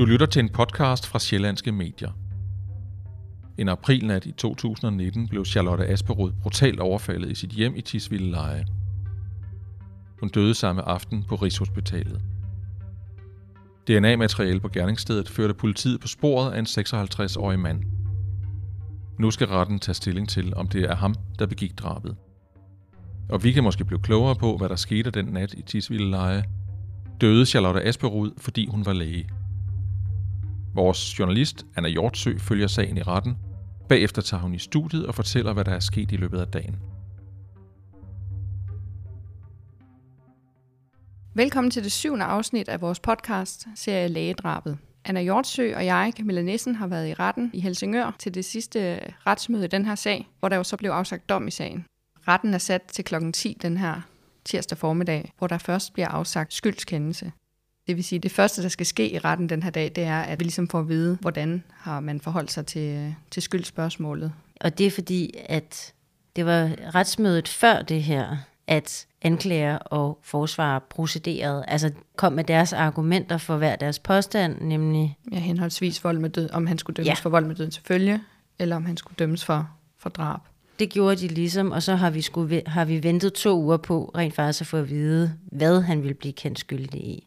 Du lytter til en podcast fra Sjællandske Medier. En aprilnat i 2019 blev Charlotte Asperud brutalt overfaldet i sit hjem i Tisvilde Leje. Hun døde samme aften på Rigshospitalet. DNA-materiale på gerningsstedet førte politiet på sporet af en 56-årig mand. Nu skal retten tage stilling til, om det er ham, der begik drabet. Og vi kan måske blive klogere på, hvad der skete den nat i Tisvilde Leje. Døde Charlotte Asperud, fordi hun var læge. Vores journalist Anna Hjortsø følger sagen i retten. Bagefter tager hun i studiet og fortæller, hvad der er sket i løbet af dagen. Velkommen til det syvende afsnit af vores podcast, serie Lægedrabet. Anna Hjortsø og jeg, Camilla Nissen, har været i retten i Helsingør til det sidste retsmøde i den her sag, hvor der jo så blev afsagt dom i sagen. Retten er sat til klokken 10 den her tirsdag formiddag, hvor der først bliver afsagt skyldskendelse. Det vil sige, at det første, der skal ske i retten den her dag, det er, at vi ligesom får at vide, hvordan har man forholdt sig til, til skyldspørgsmålet. Og det er fordi, at det var retsmødet før det her, at anklager og forsvarer procederede, altså kom med deres argumenter for hver deres påstand, nemlig... Ja, henholdsvis vold med død, om han skulle dømmes ja. for vold med død til følge, eller om han skulle dømmes for, for drab. Det gjorde de ligesom, og så har vi, skulle, har vi ventet to uger på rent faktisk at få at vide, hvad han ville blive kendt skyldig i.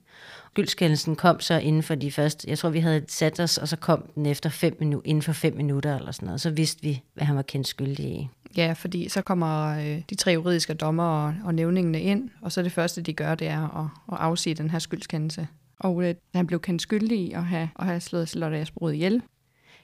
Skyldskændelsen kom så inden for de første, jeg tror vi havde sat os, og så kom den efter fem minutter, inden for fem minutter eller sådan noget. Så vidste vi, hvad han var kendt skyldig i. Ja, fordi så kommer øh, de tre juridiske dommer og, og nævningene ind, og så det første, de gør, det er at, at afsige den her skyldskendelse. Og øh, han blev kendt skyldig i at have, at have slået Charlotte Asperud ihjel.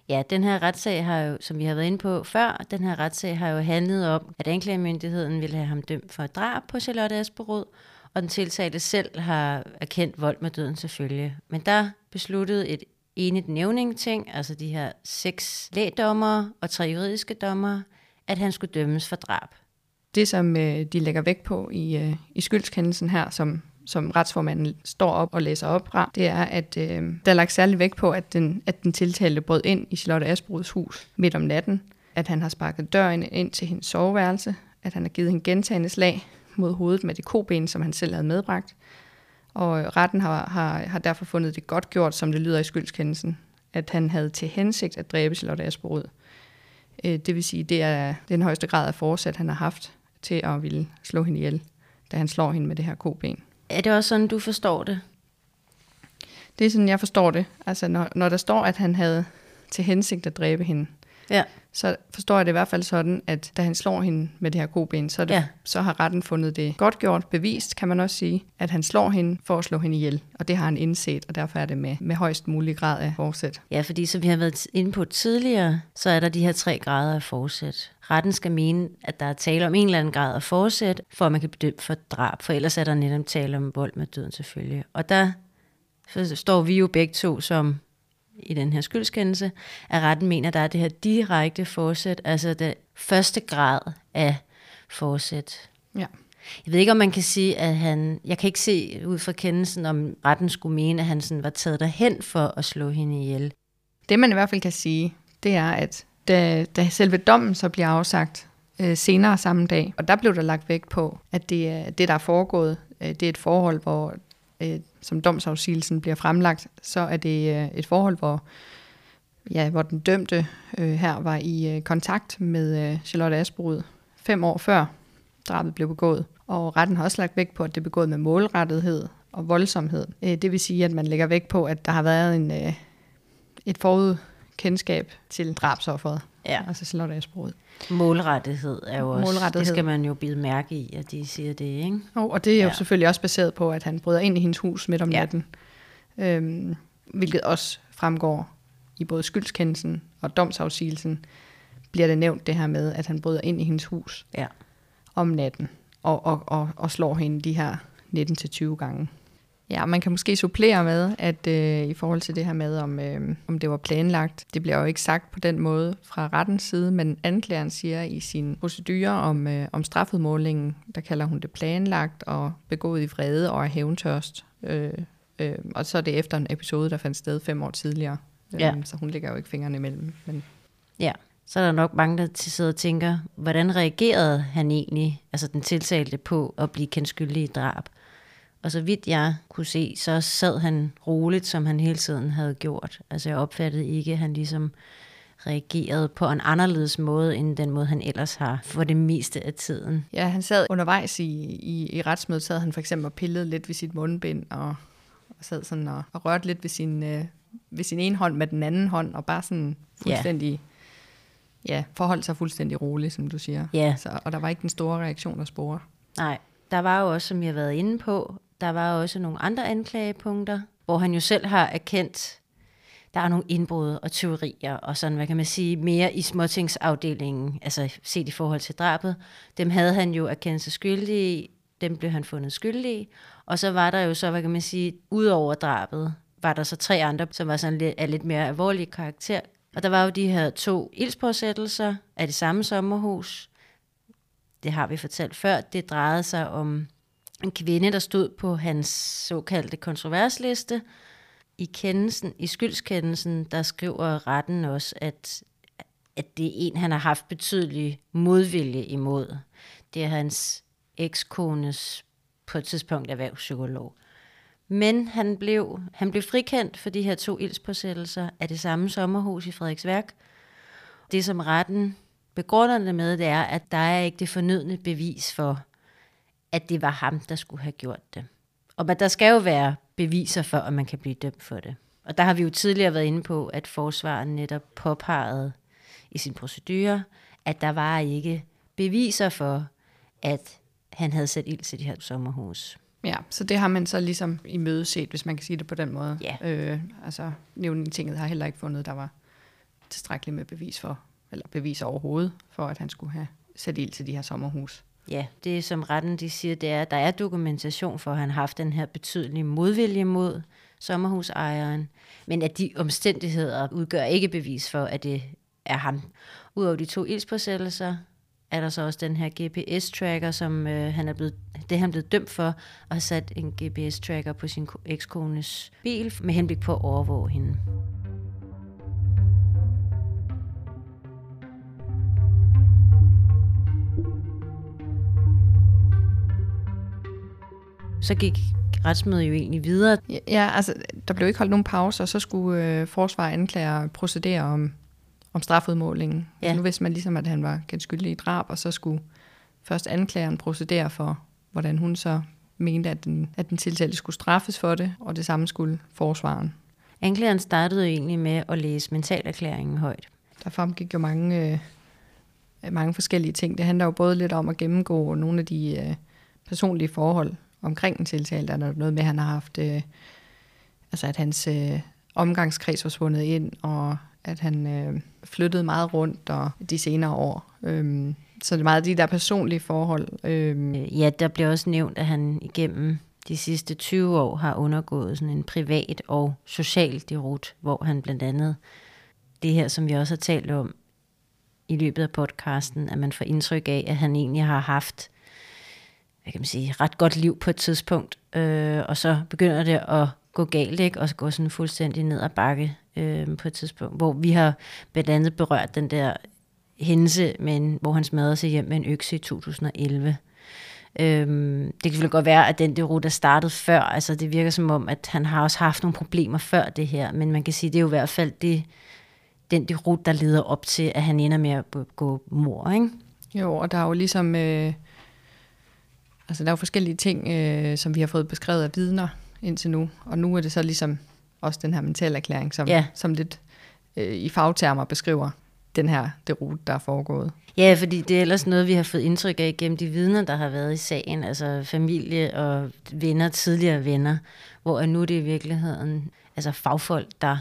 Ja, den her retssag har jo, som vi har været inde på før, den her retssag har jo handlet om, at anklagemyndigheden ville have ham dømt for drab på Charlotte Asperud, og den tiltalte selv har erkendt vold med døden selvfølgelig. Men der besluttede et enigt nævningting, altså de her seks lægdommere og tre juridiske dommere, at han skulle dømmes for drab. Det, som øh, de lægger vægt på i, øh, i skyldskendelsen her, som, som retsformanden står op og læser op fra, det er, at øh, der er lagt særlig vægt på, at den, at den tiltalte brød ind i Charlotte Asbruds hus midt om natten, at han har sparket døren ind til hendes soveværelse, at han har givet hende gentagende slag mod hovedet med det koben, som han selv havde medbragt. Og retten har, har, har derfor fundet det godt gjort, som det lyder i skyldskendelsen, at han havde til hensigt at dræbe Charlotte Asperud. Øh, det vil sige, det er den højeste grad af forsæt, han har haft til at ville slå hende ihjel, da han slår hende med det her koben. Er det også sådan, du forstår det? Det er sådan, jeg forstår det. Altså, når, når der står, at han havde til hensigt at dræbe hende, ja. så forstår jeg det i hvert fald sådan, at da han slår hende med det her koben, så, det, Ja. så har retten fundet det godt gjort, bevist, kan man også sige, at han slår hende for at slå hende ihjel. Og det har han indset, og derfor er det med, med højst mulig grad af forsæt. Ja, fordi som vi har været inde på tidligere, så er der de her tre grader af forsæt. Retten skal mene, at der er tale om en eller anden grad af forsæt, for at man kan bedømme for drab, for ellers er der netop tale om vold med døden selvfølgelig. Og der så står vi jo begge to som i den her skyldskendelse, at retten mener, at der er det her direkte forsæt, altså det første grad af forsæt. Ja. Jeg ved ikke, om man kan sige, at han... Jeg kan ikke se ud fra kendelsen, om retten skulle mene, at han sådan var taget derhen for at slå hende ihjel. Det man i hvert fald kan sige, det er, at da, da selve dommen så bliver afsagt øh, senere samme dag, og der blev der lagt vægt på, at det, det der er foregået, øh, det er et forhold, hvor øh, som domsafsigelsen bliver fremlagt, så er det øh, et forhold, hvor, ja, hvor den dømte øh, her var i øh, kontakt med øh, Charlotte Asbrud fem år før drabet blev begået. Og retten har også lagt vægt på, at det er begået med målrettethed og voldsomhed. Øh, det vil sige, at man lægger vægt på, at der har været en, øh, et forudkendskab til drabsofferet, Ja. altså Charlotte Asperud. Målrettighed er jo også... Målrettighed. Det skal man jo bide mærke i, at de siger det, ikke? Og, og det er jo Ja. selvfølgelig også baseret på, at han bryder ind i hendes hus midt om Ja. natten. Øhm, hvilket også fremgår i både skyldskendelsen og domsafsigelsen, bliver det nævnt det her med, at han bryder ind i hendes hus Ja. om natten og, og, og, og slår hende de her 19-20 gange. Ja, man kan måske supplere med, at øh, i forhold til det her med, om, øh, om det var planlagt, det bliver jo ikke sagt på den måde fra rettens side, men anklageren siger i sin procedure om, øh, om strafudmålingen, der kalder hun det planlagt og begået i vrede og af hævntørst. Øh, øh, og så er det efter en episode, der fandt sted fem år tidligere. Ja. Øh, så hun lægger jo ikke fingrene imellem. Men Ja. Så er der nok mange, der til- sidder og tænker, hvordan reagerede han egentlig, altså den tiltalte, på at blive kendt skyldig i drab? Og så vidt jeg kunne se, så sad han roligt, som han hele tiden havde gjort. Altså jeg opfattede ikke, at han ligesom reagerede på en anderledes måde, end den måde, han ellers har for det meste af tiden. Ja, han sad undervejs i, i, i retsmødet, sad han for eksempel og pillede lidt ved sit mundbind, og, og sad sådan og, og rørte lidt ved sin, øh, ved sin ene hånd med den anden hånd, og bare sådan fuldstændig, ja, ja forholdt sig fuldstændig roligt, som du siger. Ja. Så, og der var ikke den store reaktion at spore. Nej, der var jo også, som jeg har været inde på, der var også nogle andre anklagepunkter, hvor han jo selv har erkendt, der er nogle indbrud og teorier, og sådan, hvad kan man sige, mere i småtingsafdelingen, altså set i forhold til drabet. Dem havde han jo erkendt sig skyldig i, dem blev han fundet skyldig i, og så var der jo så, hvad kan man sige, ud over drabet, var der så tre andre, som var sådan lidt, af lidt mere alvorlig karakter. Og der var jo de her to ildspåsættelser af det samme sommerhus. Det har vi fortalt før. Det drejede sig om en kvinde, der stod på hans såkaldte kontroversliste. I kendelsen, i skyldskendelsen, der skriver retten også, at, at det er en, han har haft betydelig modvilje imod. Det er hans ekskones på et tidspunkt erhvervspsykolog. Men han blev, han blev frikendt for de her to ildspåsættelser af det samme sommerhus i Frederiksværk. Det, som retten begrunder det med, det er, at der er ikke det fornødne bevis for, at det var ham, der skulle have gjort det. Og der skal jo være beviser for, at man kan blive dømt for det. Og der har vi jo tidligere været inde på, at forsvaren netop påpegede i sin procedure, at der var ikke beviser for, at han havde sat ild til de her sommerhus. Ja, så det har man så ligesom i møde set, hvis man kan sige det på den måde. Ja. Øh, altså, nævningetinget har heller ikke fundet, der var tilstrækkeligt med bevis for, eller bevis overhovedet, for at han skulle have sat ild til de her sommerhus. Ja, det som retten de siger, det er, at der er dokumentation for, at han har haft den her betydelige modvilje mod sommerhusejeren, men at de omstændigheder udgør ikke bevis for, at det er ham. Udover de to ildspåsættelser, er der så også den her GPS-tracker, som øh, han er blevet, det er han blevet dømt for, at have sat en GPS-tracker på sin ekskones bil, med henblik på at overvåge hende. Så gik retsmødet jo egentlig videre. Ja, altså, der blev ikke holdt nogen pause, og så skulle øh, forsvar og anklager procedere om, om strafudmålingen. Ja. Nu vidste man ligesom, at han var kendt skyldig i drab, og så skulle først anklageren procedere for, hvordan hun så mente, at den, at den tiltalte skulle straffes for det, og det samme skulle forsvaren. Anklageren startede jo egentlig med at læse mentalerklæringen højt. Der fremgik jo mange, øh, mange forskellige ting. Det handler jo både lidt om at gennemgå nogle af de øh, personlige forhold omkring den tiltalte. Der noget med, at han har haft, øh, altså at hans øh, omgangskreds var svundet ind, og at han øh, flyttede meget rundt og de senere år. Øh, så det er meget de der personlige forhold. Øhm. Øh. Ja, der bliver også nævnt, at han igennem de sidste 20 år har undergået sådan en privat og social derut, hvor han blandt andet det her, som vi også har talt om i løbet af podcasten, at man får indtryk af, at han egentlig har haft hvad kan man sige, ret godt liv på et tidspunkt, øh, og så begynder det at gå galt, ikke? og så går sådan fuldstændig ned ad bakke øh, på et tidspunkt, hvor vi har blandt andet berørt den der hændelse, men, hvor han smadrede sig hjem med en økse i 2011. Øhm, det kan selvfølgelig godt være, at den der rute startede før. Altså, det virker som om, at han har også haft nogle problemer før det her. Men man kan sige, det er jo i hvert fald det, den derud, der leder op til, at han ender med at gå mor, ikke? Jo, og der er jo ligesom... Øh, altså, der er jo forskellige ting, øh, som vi har fået beskrevet af vidner indtil nu. Og nu er det så ligesom også den her mentalerklæring, som, Ja. som lidt øh, i fagtermer beskriver den her derud, der er foregået. Ja, fordi det er ellers noget, vi har fået indtryk af gennem de vidner, der har været i sagen, altså familie og venner, tidligere venner, hvor nu er det i virkeligheden altså fagfolk, der,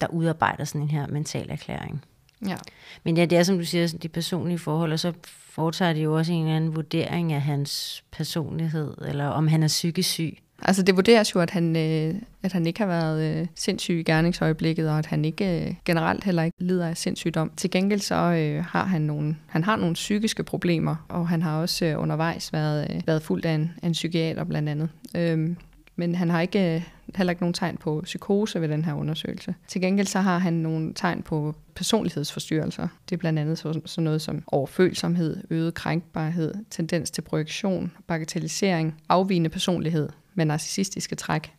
der udarbejder sådan en her mental erklæring. Ja. Men ja, det er som du siger, de personlige forhold, og så foretager de jo også en eller anden vurdering af hans personlighed, eller om han er psykisk syg. Altså det vurderes jo, at han, øh, at han ikke har været øh, sindssyg i gerningsøjeblikket, og at han ikke øh, generelt heller ikke lider af sindssygdom. Til gengæld så øh, har han nogle, han har nogle psykiske problemer, og han har også øh, undervejs været, øh, været fuldt af en, af en psykiater blandt andet. Øhm, men han har ikke, øh, heller ikke nogen tegn på psykose ved den her undersøgelse. Til gengæld så har han nogle tegn på personlighedsforstyrrelser. Det er blandt andet så- sådan noget som overfølsomhed, øget krænkbarhed, tendens til projektion, bagatellisering, afvigende personlighed med narcissistiske træk.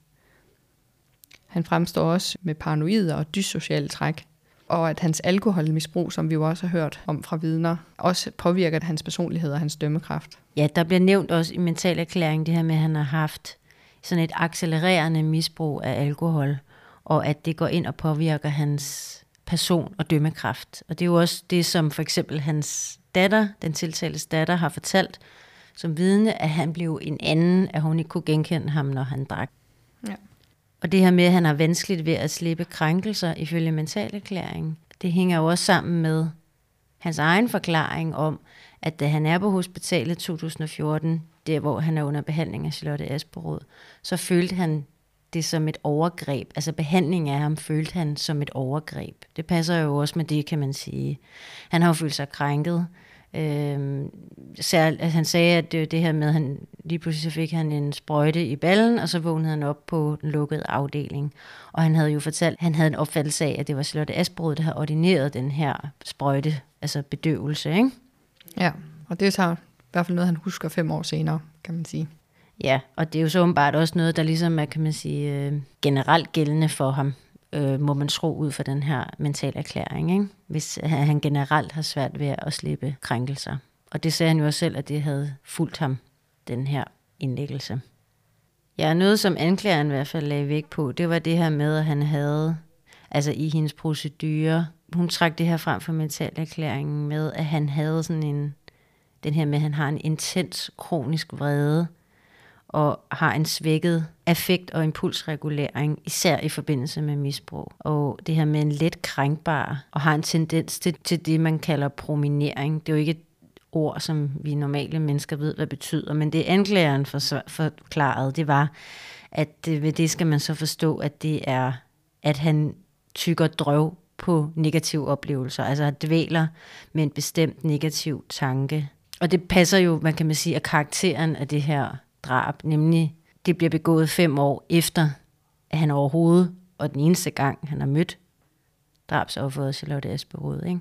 Han fremstår også med paranoide og dyssociale træk, og at hans alkoholmisbrug, som vi jo også har hørt om fra vidner, også påvirker hans personlighed og hans dømmekraft. Ja, der bliver nævnt også i mental erklæring det her med, at han har haft sådan et accelererende misbrug af alkohol, og at det går ind og påvirker hans person og dømmekraft. Og det er jo også det, som for eksempel hans datter, den tiltaltes datter, har fortalt som vidne, at han blev en anden, at hun ikke kunne genkende ham, når han drak. Ja. Og det her med, at han har vanskeligt ved at slippe krænkelser ifølge mentalerklæringen, det hænger jo også sammen med hans egen forklaring om, at da han er på hospitalet 2014, der hvor han er under behandling af Charlotte Asperud, så følte han det som et overgreb. Altså behandling af ham følte han som et overgreb. Det passer jo også med det, kan man sige. Han har jo følt sig krænket. Øhm, særl, altså han sagde, at det, det her med, at han, lige pludselig så fik han en sprøjte i ballen, og så vågnede han op på den lukkede afdeling. Og han havde jo fortalt, at han havde en opfattelse af, at det var Charlotte Asbrud, der havde ordineret den her sprøjte, altså bedøvelse, ikke? Ja, og det er så i hvert fald noget, han husker fem år senere, kan man sige. Ja, og det er jo så åbenbart også noget, der ligesom er, kan man sige, øh, generelt gældende for ham, øh, må man tro ud fra den her mental erklæring, ikke? hvis øh, han generelt har svært ved at slippe krænkelser. Og det sagde han jo også selv, at det havde fulgt ham, den her indlæggelse. Ja, noget som anklageren i hvert fald lagde vægt på, det var det her med, at han havde, altså i hendes procedure, hun trak det her frem for mentalerklæringen med, at han havde sådan en, den her med, at han har en intens kronisk vrede, og har en svækket affekt- og impulsregulering, især i forbindelse med misbrug. Og det her med en let krænkbar, og har en tendens til, til det, man kalder prominering. Det er jo ikke et ord, som vi normale mennesker ved, hvad betyder, men det anklageren for, forklarede, det var, at ved det skal man så forstå, at det er, at han tykker drøv på negative oplevelser, altså at dvæler med en bestemt negativ tanke. Og det passer jo, man kan man sige, at karakteren af det her drab, nemlig det bliver begået fem år efter, at han overhovedet, og den eneste gang, han har mødt drabsofferet Charlotte Asperud, ikke?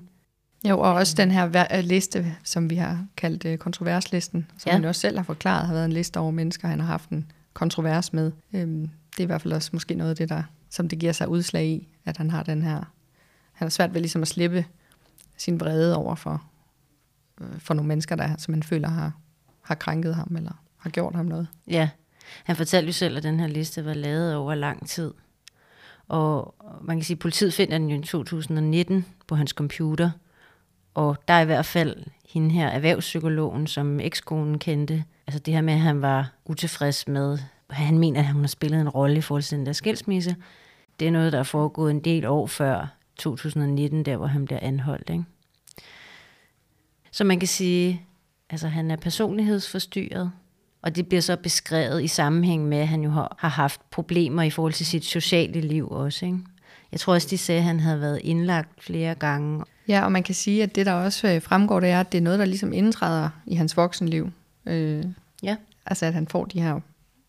Jo, og også den her øh, liste, som vi har kaldt øh, kontroverslisten, som ja. han også selv har forklaret, har været en liste over mennesker, han har haft en kontrovers med. Øhm, det er i hvert fald også måske noget af det, der, som det giver sig udslag i, at han har den her, han har svært ved ligesom at slippe sin vrede over for, øh, for nogle mennesker, der, som han føler har, har krænket ham, eller har gjort ham noget. Ja, han fortalte jo selv, at den her liste var lavet over lang tid. Og man kan sige, at politiet finder den jo i 2019 på hans computer. Og der er i hvert fald hende her, erhvervspsykologen, som ekskonen kendte. Altså det her med, at han var utilfreds med, han mener, at hun har spillet en rolle i forhold til den der skilsmisse. Det er noget, der er foregået en del år før 2019, der hvor han bliver anholdt. Ikke? Så man kan sige, altså han er personlighedsforstyrret, og det bliver så beskrevet i sammenhæng med, at han jo har, har haft problemer i forhold til sit sociale liv også. Ikke? Jeg tror også, de sagde, at han havde været indlagt flere gange. Ja, og man kan sige, at det der også øh, fremgår, det er, at det er noget, der ligesom indtræder i hans voksenliv. Øh, ja. Altså at han får de her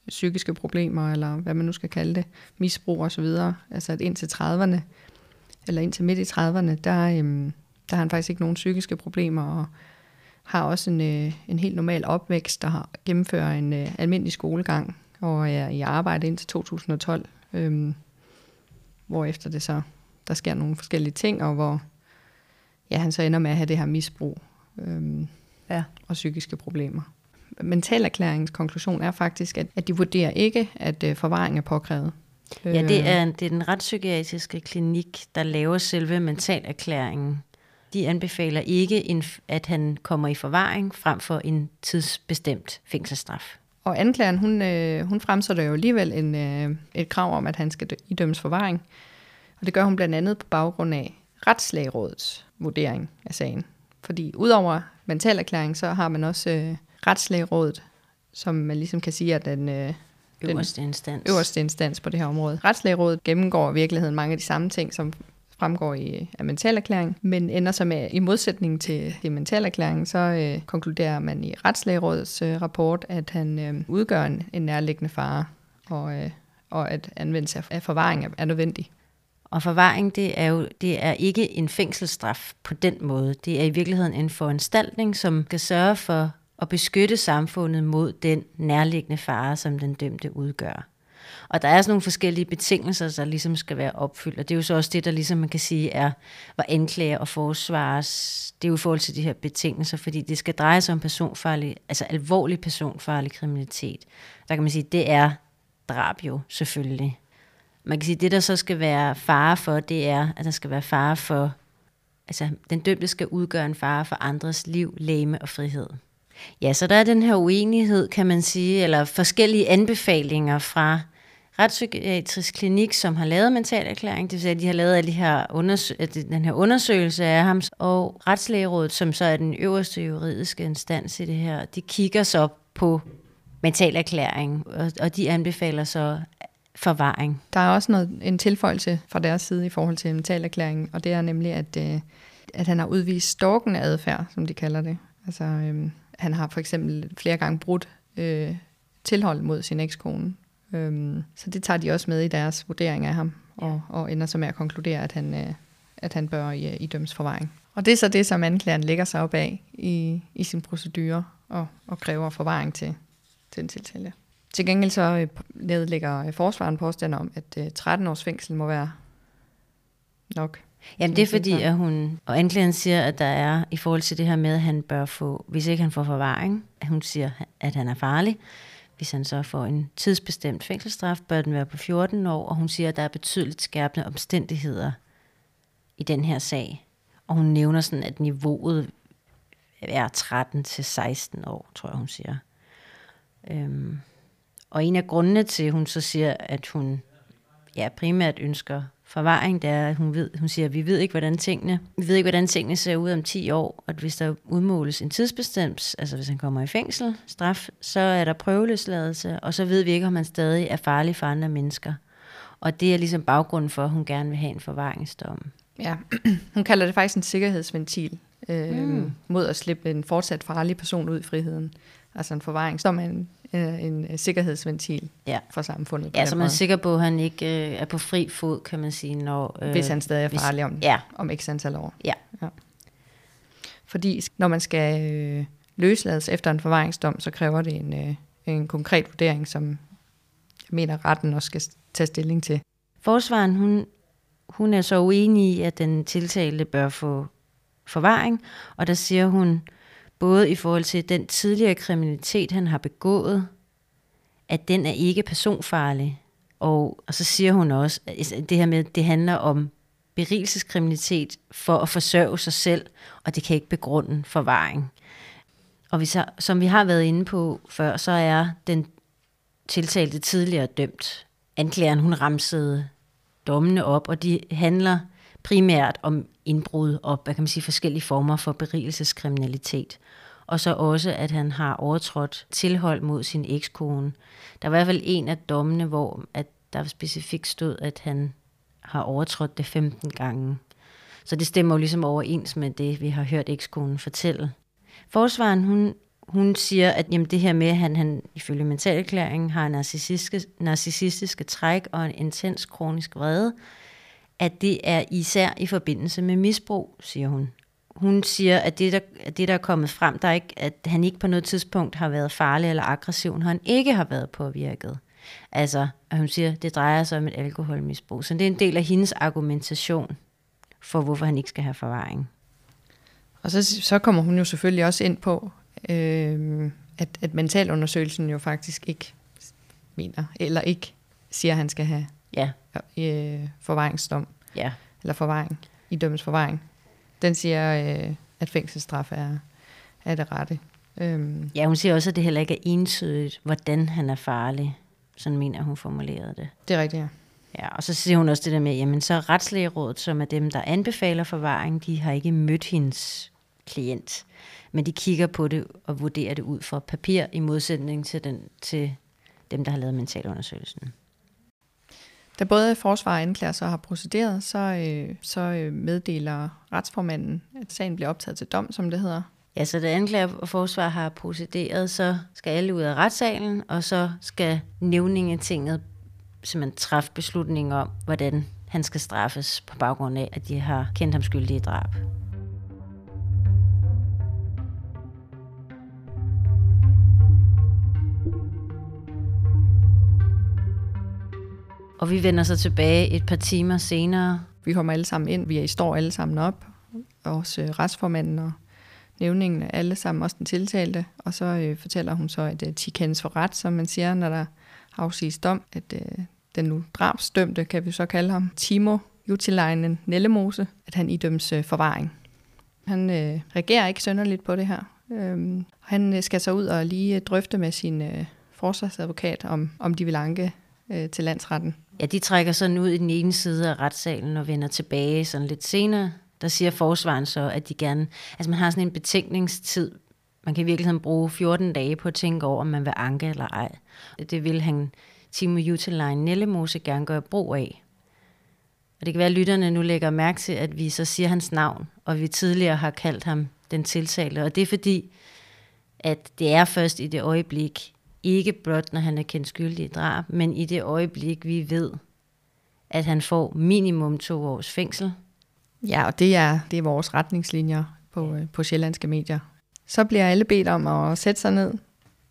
psykiske problemer, eller hvad man nu skal kalde det, misbrug og så videre. Altså at indtil 30'erne, eller indtil midt i 30'erne, der, øhm, der har han faktisk ikke nogen psykiske problemer, og har også en, øh, en helt normal opvækst, der har gennemfører en øh, almindelig skolegang, og er i arbejde indtil 2012, øhm, hvor efter det så, der sker nogle forskellige ting, og hvor ja, han så ender med at have det her misbrug øhm, ja. og psykiske problemer. Mentalerklæringens konklusion er faktisk, at, at de vurderer ikke, at øh, forvaring er påkrævet. Ja, det øh. er, det er den retspsykiatriske klinik, der laver selve mentalerklæringen de anbefaler ikke, at han kommer i forvaring frem for en tidsbestemt fængselsstraf. Og anklageren, hun, øh, hun fremsætter jo alligevel en, øh, et krav om, at han skal idømmes forvaring. Og det gør hun blandt andet på baggrund af retslægerådets vurdering af sagen. Fordi udover mentalerklæring, så har man også øh, retslægerådet, som man ligesom kan sige, at den, øh, øverste instans. øverste instans på det her område. Retslægerådet gennemgår i virkeligheden mange af de samme ting, som fremgår i af mentalerklæringen, men ender så med, i modsætning til, til mentalerklæringen, så øh, konkluderer man i Retslægerådets øh, rapport, at han øh, udgør en, en nærliggende fare, og, øh, og at anvendelse af, af forvaring er, er nødvendig. Og forvaring, det er jo det er ikke en fængselsstraf på den måde. Det er i virkeligheden en foranstaltning, som skal sørge for og beskytte samfundet mod den nærliggende fare, som den dømte udgør. Og der er sådan nogle forskellige betingelser, der ligesom skal være opfyldt, og det er jo så også det, der ligesom man kan sige er, hvor anklager og forsvares, det er jo i forhold til de her betingelser, fordi det skal dreje sig om personfarlig, altså alvorlig personfarlig kriminalitet. Der kan man sige, det er drab jo selvfølgelig. Man kan sige, det der så skal være fare for, det er, at der skal være fare for, altså den dømte skal udgøre en fare for andres liv, læme og frihed. Ja, så der er den her uenighed, kan man sige, eller forskellige anbefalinger fra retspsykiatrisk klinik, som har lavet mentalerklæring, det vil sige, at de har lavet alle de her undersø- den her undersøgelse af ham, og retslægerådet, som så er den øverste juridiske instans i det her, de kigger så på mentalerklæring, og, og de anbefaler så forvaring. Der er også noget, en tilføjelse fra deres side i forhold til mentalerklæringen, og det er nemlig, at, øh, at han har udvist stalkende adfærd, som de kalder det. Altså, øhm, han har for eksempel flere gange brudt øh, tilhold mod sin ekskone. Øhm, så det tager de også med i deres vurdering af ham, og, og ender så med at konkludere, at han, øh, at han bør i, i døms forvaring. Og det er så det, som anklageren lægger sig op af i, i sin procedure, og, og kræver forvaring til, til en tiltale. Til gengæld så øh, nedlægger øh, forsvaren påstand om, at øh, 13 års fængsel må være nok. Jamen det er fordi, at hun, og anklageren siger, at der er i forhold til det her med, at han bør få, hvis ikke han får forvaring, at hun siger, at han er farlig. Hvis han så får en tidsbestemt fængselsstraf, bør den være på 14 år, og hun siger, at der er betydeligt skærpende omstændigheder i den her sag. Og hun nævner sådan, at niveauet er 13 til 16 år, tror jeg, hun siger. Øhm, og en af grundene til, at hun så siger, at hun ja, primært ønsker forvaring, det er, at hun, ved, hun siger, at vi ved ikke, hvordan tingene, vi ved ikke, hvordan tingene ser ud om 10 år, og hvis der udmåles en tidsbestemt, altså hvis han kommer i fængsel, straf, så er der prøveløsladelse, og så ved vi ikke, om han stadig er farlig for andre mennesker. Og det er ligesom baggrunden for, at hun gerne vil have en forvaringsdom. Ja, hun kalder det faktisk en sikkerhedsventil øh, mm. mod at slippe en fortsat farlig person ud i friheden. Altså en forvaringsdom er en øh, en sikkerhedsventil ja. for samfundet. Ja, så man er sikker på, at han ikke øh, er på fri fod, kan man sige. Når, øh, hvis han stadig er farlig om, ja. om ikke antal år. Ja. ja. Fordi når man skal øh, løslades efter en forvaringsdom, så kræver det en, øh, en konkret vurdering, som jeg mener retten også skal tage stilling til. Forsvaren, hun, hun er så uenig i, at den tiltalte bør få forvaring, og der siger hun, både i forhold til den tidligere kriminalitet, han har begået, at den er ikke personfarlig. Og, og så siger hun også, at altså, det her med, det handler om berigelseskriminalitet for at forsørge sig selv, og det kan ikke begrunde forvaring. Og vi så, som vi har været inde på før, så er den tiltalte tidligere dømt. Anklageren, hun ramsede dommene op, og de handler primært om indbrud og hvad kan man sige, forskellige former for berigelseskriminalitet. Og så også, at han har overtrådt tilhold mod sin ekskone. Der var i hvert fald en af dommene, hvor at der specifikt stod, at han har overtrådt det 15 gange. Så det stemmer jo ligesom overens med det, vi har hørt ekskonen fortælle. Forsvaren, hun, hun siger, at jamen, det her med, at han, han ifølge mentalerklæringen har narcissistiske, narcissistiske træk og en intens kronisk vrede, at det er især i forbindelse med misbrug, siger hun. Hun siger, at det, der, at det, der er kommet frem, der er ikke, at han ikke på noget tidspunkt har været farlig eller aggressiv, når han ikke har været påvirket. Altså, at hun siger, at det drejer sig om et alkoholmisbrug. Så det er en del af hendes argumentation for, hvorfor han ikke skal have forvaring. Og så, så kommer hun jo selvfølgelig også ind på, øh, at, at mentalundersøgelsen jo faktisk ikke mener, eller ikke siger, at han skal have ja. Øh, forvaringsdom. Ja. Eller forvaring. I dømmes forvaring. Den siger, øh, at fængselsstraf er, er det rette. Øhm. Ja, hun siger også, at det heller ikke er entydigt, hvordan han er farlig. Sådan mener hun formulerede det. Det er rigtigt, ja. Ja, og så siger hun også det der med, jamen så retslægerådet, som er dem, der anbefaler forvaring, de har ikke mødt hendes klient. Men de kigger på det og vurderer det ud fra papir, i modsætning til, den, til dem, der har lavet mentalundersøgelsen. Da både forsvar og anklager så har procederet, så, øh, så øh, meddeler retsformanden, at sagen bliver optaget til dom, som det hedder. Ja, så da anklager og forsvar har procederet, så skal alle ud af retssalen, og så skal nævningetinget simpelthen træffe beslutning om, hvordan han skal straffes på baggrund af, at de har kendt ham skyldig i drab. Og vi vender så tilbage et par timer senere. Vi kommer alle sammen ind, vi står alle sammen op, også øh, retsformanden og nævningen, alle sammen, også den tiltalte. Og så øh, fortæller hun så, at øh, de kendes for ret, som man siger, når der afsiges dom, at øh, den nu drabsdømte, kan vi så kalde ham, Timo Jutilainen Nellemose, at han idømmes øh, forvaring. Han øh, reagerer ikke sønderligt på det her. Øhm, han øh, skal så ud og lige øh, drøfte med sin øh, forsvarsadvokat, om, om de vil anke øh, til landsretten. Ja, de trækker sådan ud i den ene side af retssalen og vender tilbage sådan lidt senere. Der siger forsvaren så, at de gerne... Altså man har sådan en betænkningstid. Man kan i virkeligheden bruge 14 dage på at tænke over, om man vil anke eller ej. Det vil han, Timo Jutelein Nellemose, gerne gøre brug af. Og det kan være, at lytterne nu lægger mærke til, at vi så siger hans navn, og vi tidligere har kaldt ham den tiltalte. Og det er fordi, at det er først i det øjeblik, ikke blot når han er kendt skyldig i drab, men i det øjeblik, vi ved, at han får minimum to års fængsel. Ja, og det er, det er vores retningslinjer på, øh, på sjællandske medier. Så bliver alle bedt om at sætte sig ned,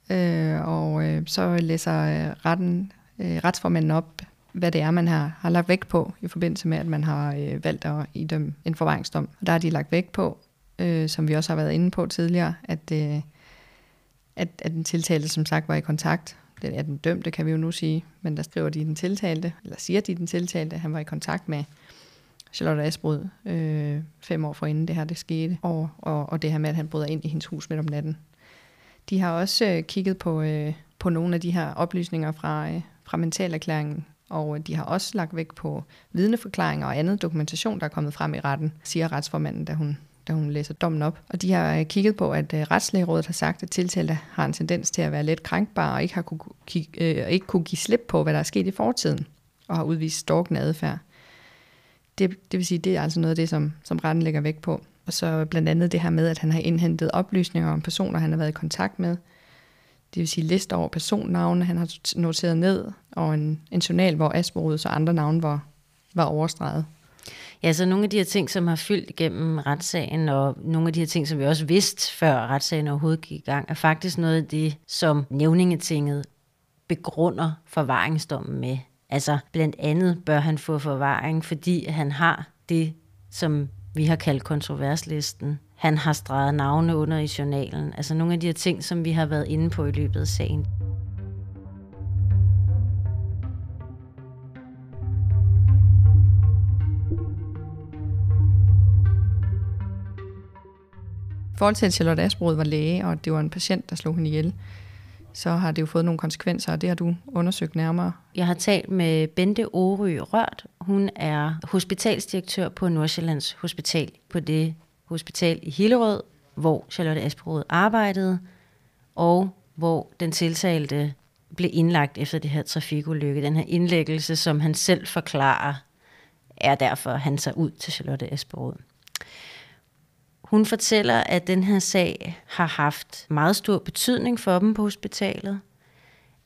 øh, og øh, så læser øh, retten, øh, retsformanden op, hvad det er, man har, har lagt vægt på i forbindelse med, at man har øh, valgt at idømme en forvaringsdom. Og der har de lagt vægt på, øh, som vi også har været inde på tidligere, at, øh, at, at den tiltalte som sagt var i kontakt. Den er den dømte, kan vi jo nu sige, men der skriver de den tiltalte, eller siger de den tiltalte, at han var i kontakt med Charlotte Asbrud øh, fem år forinden det her det skete, og, og, og det her med, at han bryder ind i hendes hus midt om natten. De har også øh, kigget på, øh, på nogle af de her oplysninger fra, øh, fra mentalerklæringen, og øh, de har også lagt vægt på vidneforklaringer og andet dokumentation, der er kommet frem i retten, siger retsformanden, da hun, da hun læser dommen op. Og de har øh, kigget på, at øh, retslægerådet har sagt, at tiltalte har en tendens til at være let krænkbar og ikke, har kunne, øh, ikke kunne give slip på, hvad der er sket i fortiden, og har udvist stalkende adfærd. Det, det vil sige, det er altså noget af det, som, som retten lægger vægt på. Og så blandt andet det her med, at han har indhentet oplysninger om personer, han har været i kontakt med, det vil sige liste over personnavne, han har noteret ned, og en, en journal, hvor Asperud og andre navne var, var overstreget. Ja, så nogle af de her ting, som har fyldt igennem retssagen, og nogle af de her ting, som vi også vidste, før retssagen overhovedet gik i gang, er faktisk noget af det, som nævningetinget begrunder forvaringsdommen med. Altså blandt andet bør han få forvaring, fordi han har det, som vi har kaldt kontroverslisten, han har streget navne under i journalen. Altså nogle af de her ting, som vi har været inde på i løbet af sagen. Forhold til, at Charlotte Asbrod var læge, og det var en patient, der slog hende ihjel, så har det jo fået nogle konsekvenser, og det har du undersøgt nærmere. Jeg har talt med Bente Ory Rørt. Hun er hospitalsdirektør på Nordsjællands Hospital på det hospital i Hillerød, hvor Charlotte Asperud arbejdede, og hvor den tiltalte blev indlagt efter det her trafikulykke. Den her indlæggelse, som han selv forklarer, er derfor, han tager ud til Charlotte Asperud. Hun fortæller, at den her sag har haft meget stor betydning for dem på hospitalet.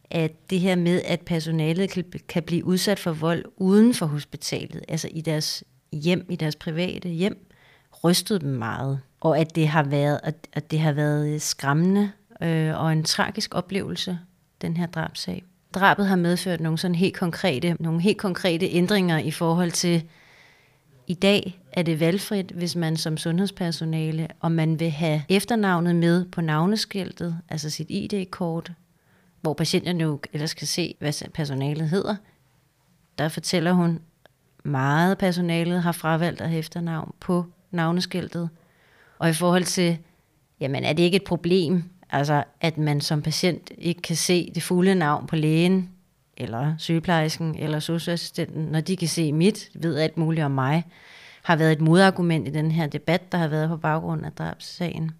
At det her med, at personalet kan blive udsat for vold uden for hospitalet, altså i deres hjem, i deres private hjem, rystede dem meget. Og at det har været, at det har været skræmmende øh, og en tragisk oplevelse, den her drabsag. Drabet har medført nogle sådan helt konkrete, nogle helt konkrete ændringer i forhold til, i dag er det valgfrit, hvis man som sundhedspersonale, om man vil have efternavnet med på navneskiltet, altså sit ID-kort, hvor patienten jo ellers kan se, hvad personalet hedder. Der fortæller hun, meget personalet har fravalgt at have efternavn på navneskiltet. Og i forhold til, jamen er det ikke et problem, altså at man som patient ikke kan se det fulde navn på lægen, eller sygeplejersken, eller socialassistenten, når de kan se mit, ved alt muligt om mig, har været et modargument i den her debat, der har været på baggrund af drabssagen.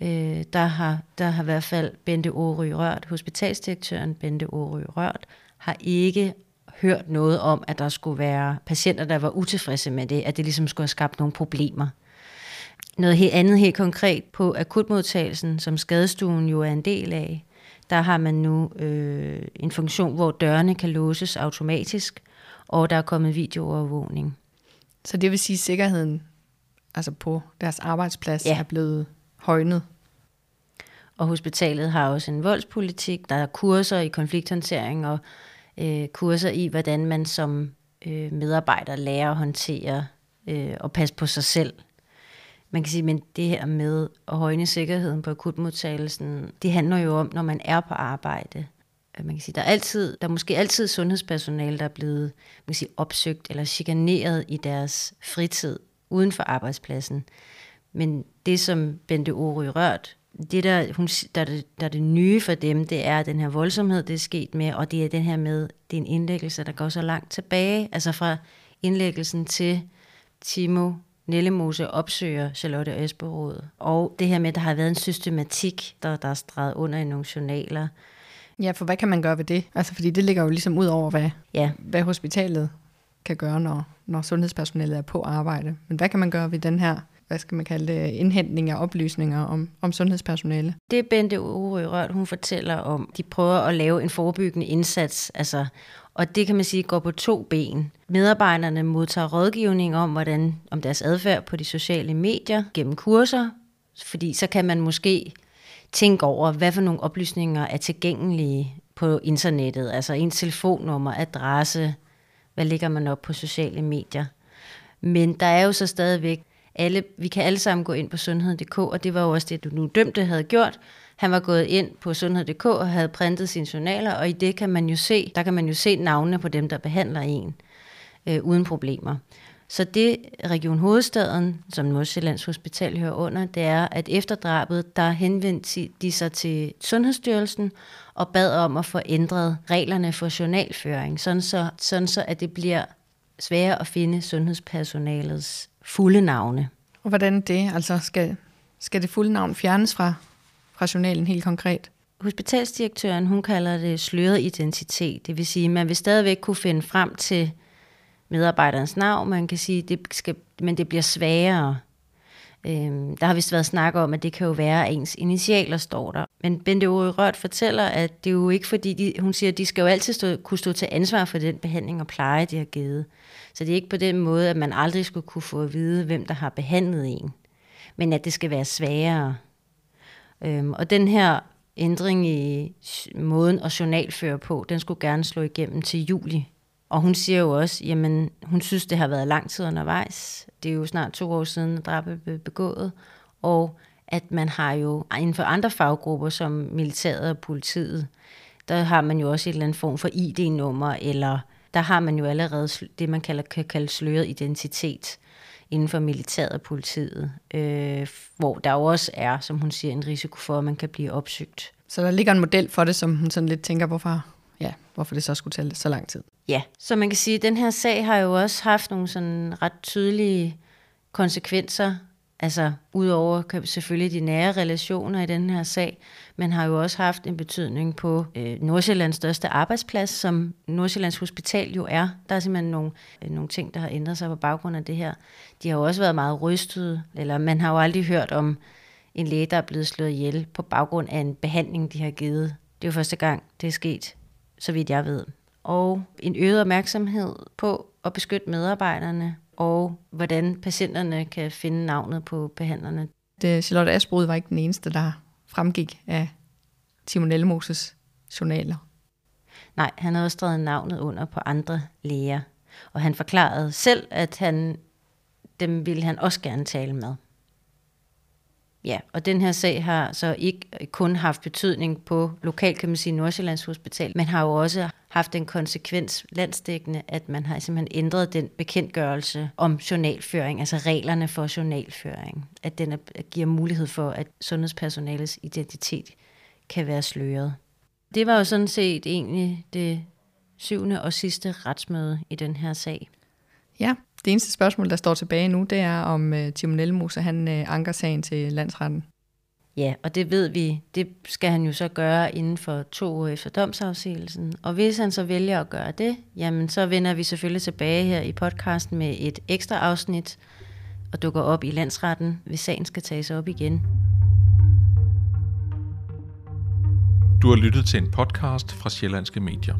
Øh, der, har, der har i hvert fald Bente Åry Rørt, hospitalsdirektøren Bente Åry Rørt, har ikke hørt noget om, at der skulle være patienter, der var utilfredse med det, at det ligesom skulle have skabt nogle problemer. Noget helt andet helt konkret på akutmodtagelsen, som skadestuen jo er en del af, der har man nu øh, en funktion, hvor dørene kan låses automatisk, og der er kommet videoovervågning. Så det vil sige, at sikkerheden altså på deres arbejdsplads ja. er blevet højnet? Og hospitalet har også en voldspolitik, der er kurser i konflikthåndtering, og øh, kurser i, hvordan man som øh, medarbejder lærer at håndtere øh, og passe på sig selv. Man kan sige, men det her med at højne sikkerheden på akutmodtagelsen, det handler jo om, når man er på arbejde. Man kan sige, der er, altid, der er måske altid sundhedspersonale, der er blevet man kan sige, opsøgt eller chikaneret i deres fritid uden for arbejdspladsen. Men det, som Bente Ori Rørt, det der, hun, der, der, der er det nye for dem, det er den her voldsomhed, det er sket med, og det er den her med, det er en indlæggelse, der går så langt tilbage, altså fra indlæggelsen til Timo Nellemose opsøger Charlotte Øsberud. Og det her med, at der har været en systematik, der, der er streget under i nogle journaler. Ja, for hvad kan man gøre ved det? Altså, fordi det ligger jo ligesom ud over, hvad, ja. hvad hospitalet kan gøre, når, når sundhedspersonalet er på arbejde. Men hvad kan man gøre ved den her hvad skal man kalde det, indhentning af oplysninger om, om sundhedspersonale. Det Bente Ure Rørt, hun fortæller om, de prøver at lave en forebyggende indsats, altså, og det kan man sige går på to ben. Medarbejderne modtager rådgivning om, hvordan, om deres adfærd på de sociale medier gennem kurser, fordi så kan man måske tænke over, hvad for nogle oplysninger er tilgængelige på internettet, altså ens telefonnummer, adresse, hvad ligger man op på sociale medier. Men der er jo så stadigvæk alle, vi kan alle sammen gå ind på sundhed.dk, og det var jo også det, du nu dømte havde gjort. Han var gået ind på sundhed.dk og havde printet sine journaler, og i det kan man jo se, der kan man jo se navnene på dem, der behandler en, øh, uden problemer. Så det Region Hovedstaden, som Nordsjællands Hospital hører under, det er, at efter drabet, der henvendte de sig til Sundhedsstyrelsen og bad om at få ændret reglerne for journalføring, sådan så, sådan så at det bliver sværere at finde sundhedspersonalets fulde navne. Og hvordan det? Altså skal, skal det fulde navn fjernes fra, fra journalen helt konkret? Hospitalsdirektøren, hun kalder det sløret identitet. Det vil sige, at man vil stadigvæk kunne finde frem til medarbejderens navn. Man kan sige, det skal, men det bliver sværere. Øhm, der har vist været snak om, at det kan jo være, at ens initialer står der. Men Bente Ure Rørt fortæller, at det er jo ikke fordi, de, hun siger, at de skal jo altid stå, kunne stå til ansvar for den behandling og pleje, de har givet. Så det er ikke på den måde, at man aldrig skulle kunne få at vide, hvem der har behandlet en. Men at det skal være sværere. Øhm, og den her ændring i måden at journalføre på, den skulle gerne slå igennem til juli. Og hun siger jo også, jamen hun synes, det har været lang tid undervejs. Det er jo snart to år siden, at drabet blev begået. Og at man har jo inden for andre faggrupper, som militæret og politiet, der har man jo også et eller andet form for ID-nummer, eller der har man jo allerede det, man kalder, kan kalde sløret identitet inden for militæret og politiet, øh, hvor der jo også er, som hun siger, en risiko for, at man kan blive opsøgt. Så der ligger en model for det, som hun sådan lidt tænker, hvorfor, ja, hvorfor det så skulle tage så lang tid. Ja, så man kan sige, at den her sag har jo også haft nogle sådan ret tydelige konsekvenser Altså, udover selvfølgelig de nære relationer i den her sag, men har jo også haft en betydning på øh, Nordsjællands største arbejdsplads, som Nordsjællands Hospital jo er. Der er simpelthen nogle, øh, nogle ting, der har ændret sig på baggrund af det her. De har jo også været meget rystede, eller man har jo aldrig hørt om en læge, der er blevet slået ihjel på baggrund af en behandling, de har givet. Det er jo første gang, det er sket, så vidt jeg ved. Og en øget opmærksomhed på at beskytte medarbejderne og hvordan patienterne kan finde navnet på behandlerne. Det, Charlotte Asbrud var ikke den eneste, der fremgik af Timon Elmoses journaler. Nej, han havde også skrevet navnet under på andre læger. Og han forklarede selv, at han, dem ville han også gerne tale med. Ja, og den her sag har så ikke kun haft betydning på lokal, kan man sige, Nordsjællands Hospital, men har jo også haft en konsekvens landsdækkende, at man har simpelthen ændret den bekendtgørelse om journalføring, altså reglerne for journalføring, at den er, giver mulighed for, at sundhedspersonalets identitet kan være sløret. Det var jo sådan set egentlig det syvende og sidste retsmøde i den her sag. Ja, det eneste spørgsmål, der står tilbage nu, det er, om uh, Timon Elmose, han uh, anker sagen til landsretten. Ja, og det ved vi, det skal han jo så gøre inden for to år efter domsafsigelsen. Og hvis han så vælger at gøre det, jamen så vender vi selvfølgelig tilbage her i podcasten med et ekstra afsnit og dukker op i landsretten, hvis sagen skal tages op igen. Du har lyttet til en podcast fra Sjællandske Medier.